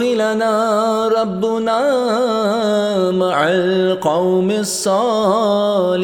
يدخلنا ربنا مع القوم الصالحين.